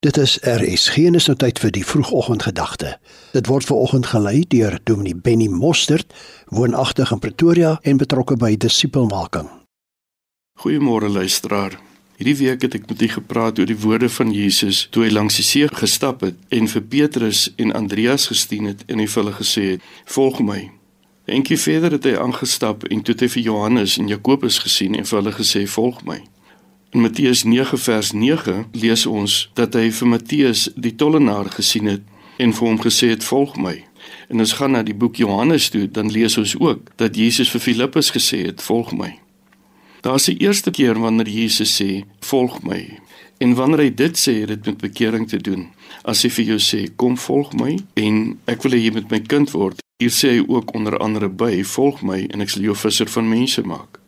Dit is RSG en is nou tyd vir die vroegoggendgedagte. Dit word veraloggend gelei deur Dominee Benny Mostert, woonagtig in Pretoria en betrokke by disipelmaking. Goeiemôre luisteraar. Hierdie week het ek met u gepraat oor die woorde van Jesus toe hy langs die see gestap het en vir Petrus en Andreas gestuur het en hy vir hulle gesê het: "Volg my." Eendag verder het hy aangestap en toe het hy vir Johannes en Jakobus gesien en vir hulle gesê: "Volg my." In Matteus 9 vers 9 lees ons dat hy vir Matteus die tollenaar gesien het en vir hom gesê het volg my. En as gaan na die boek Johannes toe, dan lees ons ook dat Jesus vir Filippus gesê het volg my. Daar's die eerste keer wanneer Jesus sê volg my. En wanneer hy dit sê, het dit met bekering te doen. As hy vir jou sê kom volg my en ek wil hê jy moet my kind word. Hier sê hy ook onder andere by volg my en ek sal jou visser van mense maak.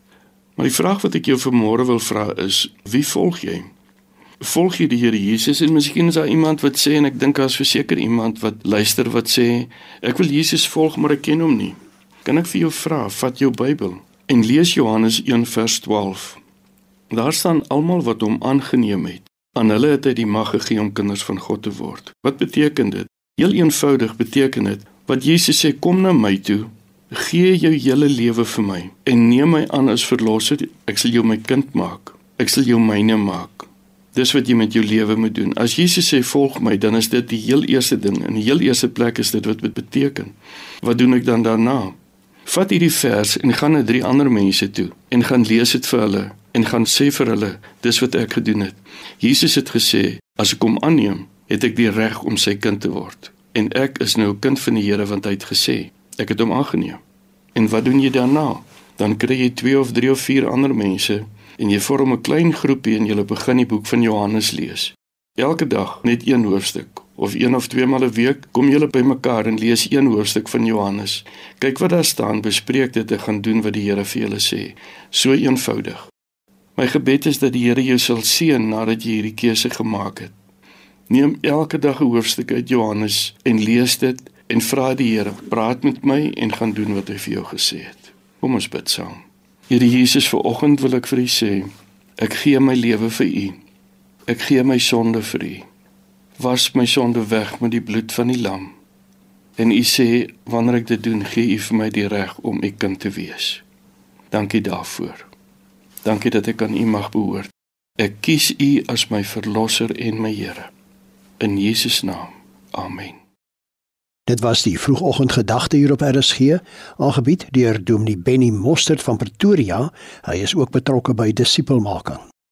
Maar die vraag wat ek jou vanmôre wil vra is: Wie volg jy? Volg jy die Here Jesus? En miskien is daar iemand wat sê en ek dink daar's verseker iemand wat luister wat sê: Ek wil Jesus volg, maar ek ken hom nie. Kan ek vir jou vra, vat jou Bybel en lees Johannes 1 vers 12. Daar staan almal wat hom aangeneem het. Aan hulle het hy die mag gegee om kinders van God te word. Wat beteken dit? Heel eenvoudig beteken dit wat Jesus sê: Kom na my toe Gee jou hele lewe vir my en neem my aan as verlosser. Ek sal jou my kind maak. Ek sal jou myne maak. Dis wat jy met jou lewe moet doen. As Jesus sê volg my, dan is dit die heel eerste ding. In die heel eerste plek is dit wat dit beteken. Wat doen ek dan daarna? Vat hierdie vers en gaan na drie ander mense toe en gaan lees dit vir hulle en gaan sê vir hulle dis wat ek gedoen het. Jesus het gesê as ek hom aanneem, het ek die reg om sy kind te word. En ek is nou 'n kind van die Here want hy het gesê Ek het hom aangeneem. En wat doen jy daarna? Dan kry jy 2 of 3 of 4 ander mense en jy vorm 'n klein groepie en jy begin die boek van Johannes lees. Elke dag net een hoofstuk of een of twee maal 'n week kom julle bymekaar en lees een hoofstuk van Johannes. Kyk wat daar staan, bespreek dit en gaan doen wat die Here vir julle sê. So eenvoudig. My gebed is dat die Here jou sal seën nadat jy hierdie keuse gemaak het. Neem elke dag 'n hoofstuk uit Johannes en lees dit en vra die Here, praat met my en gaan doen wat hy vir jou gesê het. Kom ons bid saam. Here Jesus, ver oggend wil ek vir U sê, ek gee my lewe vir U. Ek gee my sonde vir U. Was my sonde weg met die bloed van die lam. En U sê, wanneer ek dit doen, gee U vir my die reg om U kind te wees. Dankie daarvoor. Dankie dat ek aan U mag behoort. Ek kies U as my verlosser en my Here. In Jesus naam. Amen. Dit was die vroegoggendgedagte hier op RSG, aangebied deur Dominee Benny Mostert van Pretoria. Hy is ook betrokke by disipelmaking.